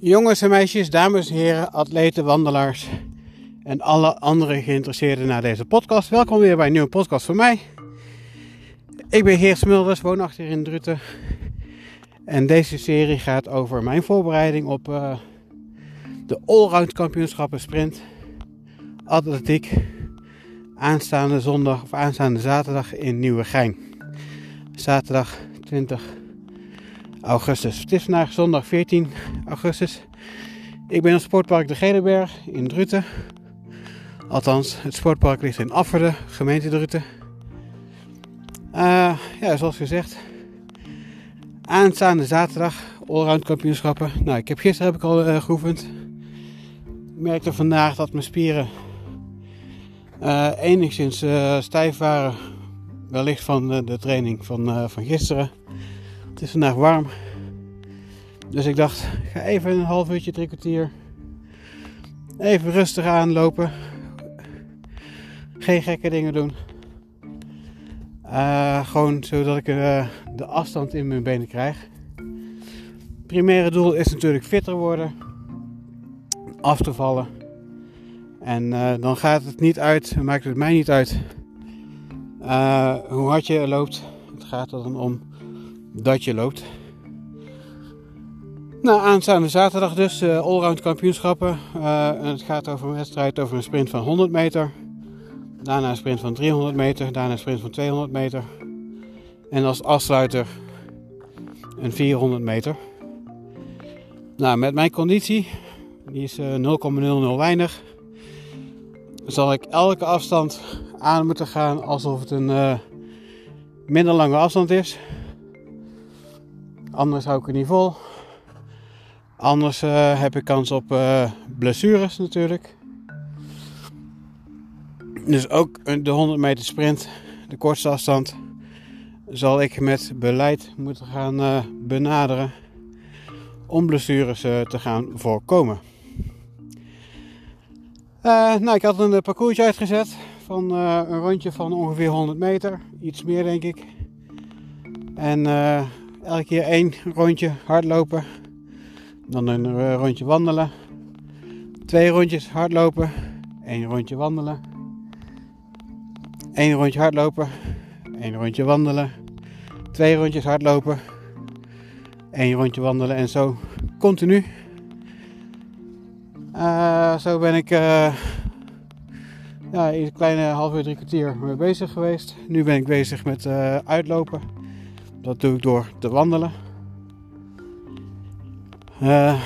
Jongens en meisjes, dames en heren, atleten, wandelaars en alle andere geïnteresseerden naar deze podcast. Welkom weer bij een nieuwe podcast van mij. Ik ben Geert Smulders, woonachtig in Druten. En deze serie gaat over mijn voorbereiding op uh, de Allround kampioenschappen sprint atletiek aanstaande zondag of aanstaande zaterdag in Nieuwegein. Zaterdag 20 augustus. Het is vandaag zondag 14 augustus. Ik ben op sportpark De Gelenberg in Druten. Althans, het sportpark ligt in Afferde, gemeente Druten. Uh, ja, zoals gezegd, aanstaande zaterdag allround kampioenschappen. Nou, ik heb gisteren heb ik al uh, geoefend. Ik merkte vandaag dat mijn spieren uh, enigszins stijf waren. Wellicht van de training van, van gisteren. Het is vandaag warm. Dus ik dacht, ga even een half uurtje, drie kwartier. Even rustig aanlopen. Geen gekke dingen doen. Uh, gewoon zodat ik uh, de afstand in mijn benen krijg. Het primaire doel is natuurlijk fitter worden. Af te vallen. En uh, dan gaat het niet uit, maakt het mij niet uit hoe hard je loopt. Het gaat er dan om dat je loopt. Nou, aanstaande zaterdag dus uh, allround kampioenschappen. En het gaat over een wedstrijd over een sprint van 100 meter. Daarna een sprint van 300 meter. Daarna een sprint van 200 meter. En als afsluiter een 400 meter. Nou, met mijn conditie, die is uh, 0,00 weinig, zal ik elke afstand aan moeten gaan alsof het een minder lange afstand is. Anders hou ik het niet vol. Anders uh, heb ik kans op uh, blessures natuurlijk. Dus ook de 100 meter sprint, de kortste afstand, zal ik met beleid moeten gaan benaderen om blessures te gaan voorkomen. nou, ik had een parcoursje uitgezet van een rondje van ongeveer 100 meter, iets meer denk ik. En elke keer één rondje hardlopen. Dan een eh, rondje wandelen. Twee rondjes hardlopen. één rondje wandelen. één rondje hardlopen. één rondje wandelen. Twee rondjes hardlopen. één rondje wandelen en zo continu. Uh, zo ben ik uh, ja, een kleine half uur, drie kwartier mee bezig geweest. Nu ben ik bezig met uitlopen. Dat doe ik door te wandelen. Uh,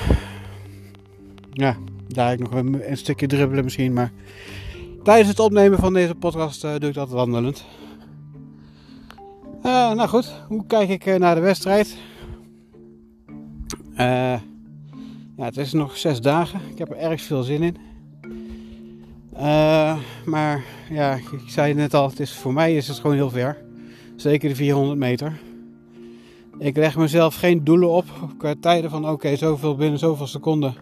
ja, daar ik nog een, stukje dribbelen misschien, maar tijdens het opnemen van deze podcast uh, doe ik dat wandelend. Uh, nou goed, hoe kijk ik naar de wedstrijd? ja, het is nog zes dagen. Ik heb er erg veel zin in. maar ja, ik zei net al, het is, voor mij is het gewoon heel ver. Zeker de 400 meter. Ik leg mezelf geen doelen op qua tijden van oké, zoveel binnen zoveel seconden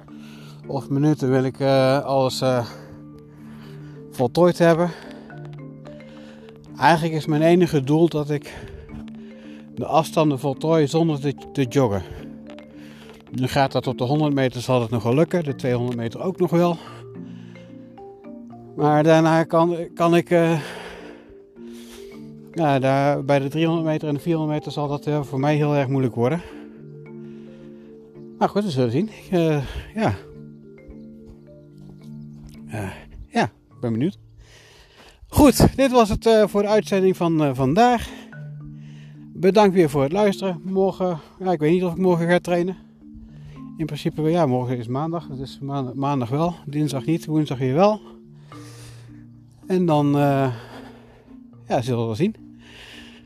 of minuten wil ik uh, alles uh, voltooid hebben. Eigenlijk is mijn enige doel dat ik de afstanden voltooi zonder te, joggen. Nu gaat dat op de 100 meter zal het nog wel lukken, de 200 meter ook nog wel. Maar daarna kan, kan ik uh, ja, daar, bij de 300 meter en de 400 meter zal dat uh, voor mij heel erg moeilijk worden. Maar goed, we zullen zien. Uh, ja. Uh, ja, ik ben benieuwd. Goed, dit was het voor de uitzending van vandaag. Bedankt weer voor het luisteren. Morgen, ja, ik weet niet of ik morgen ga trainen. In principe, ja, morgen is maandag. Dus maandag, maandag wel. Dinsdag niet, woensdag weer wel. En dan ja, zullen we wel zien.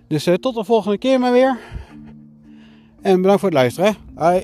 Dus uh, tot de volgende keer maar weer. En bedankt voor het luisteren. Hoi.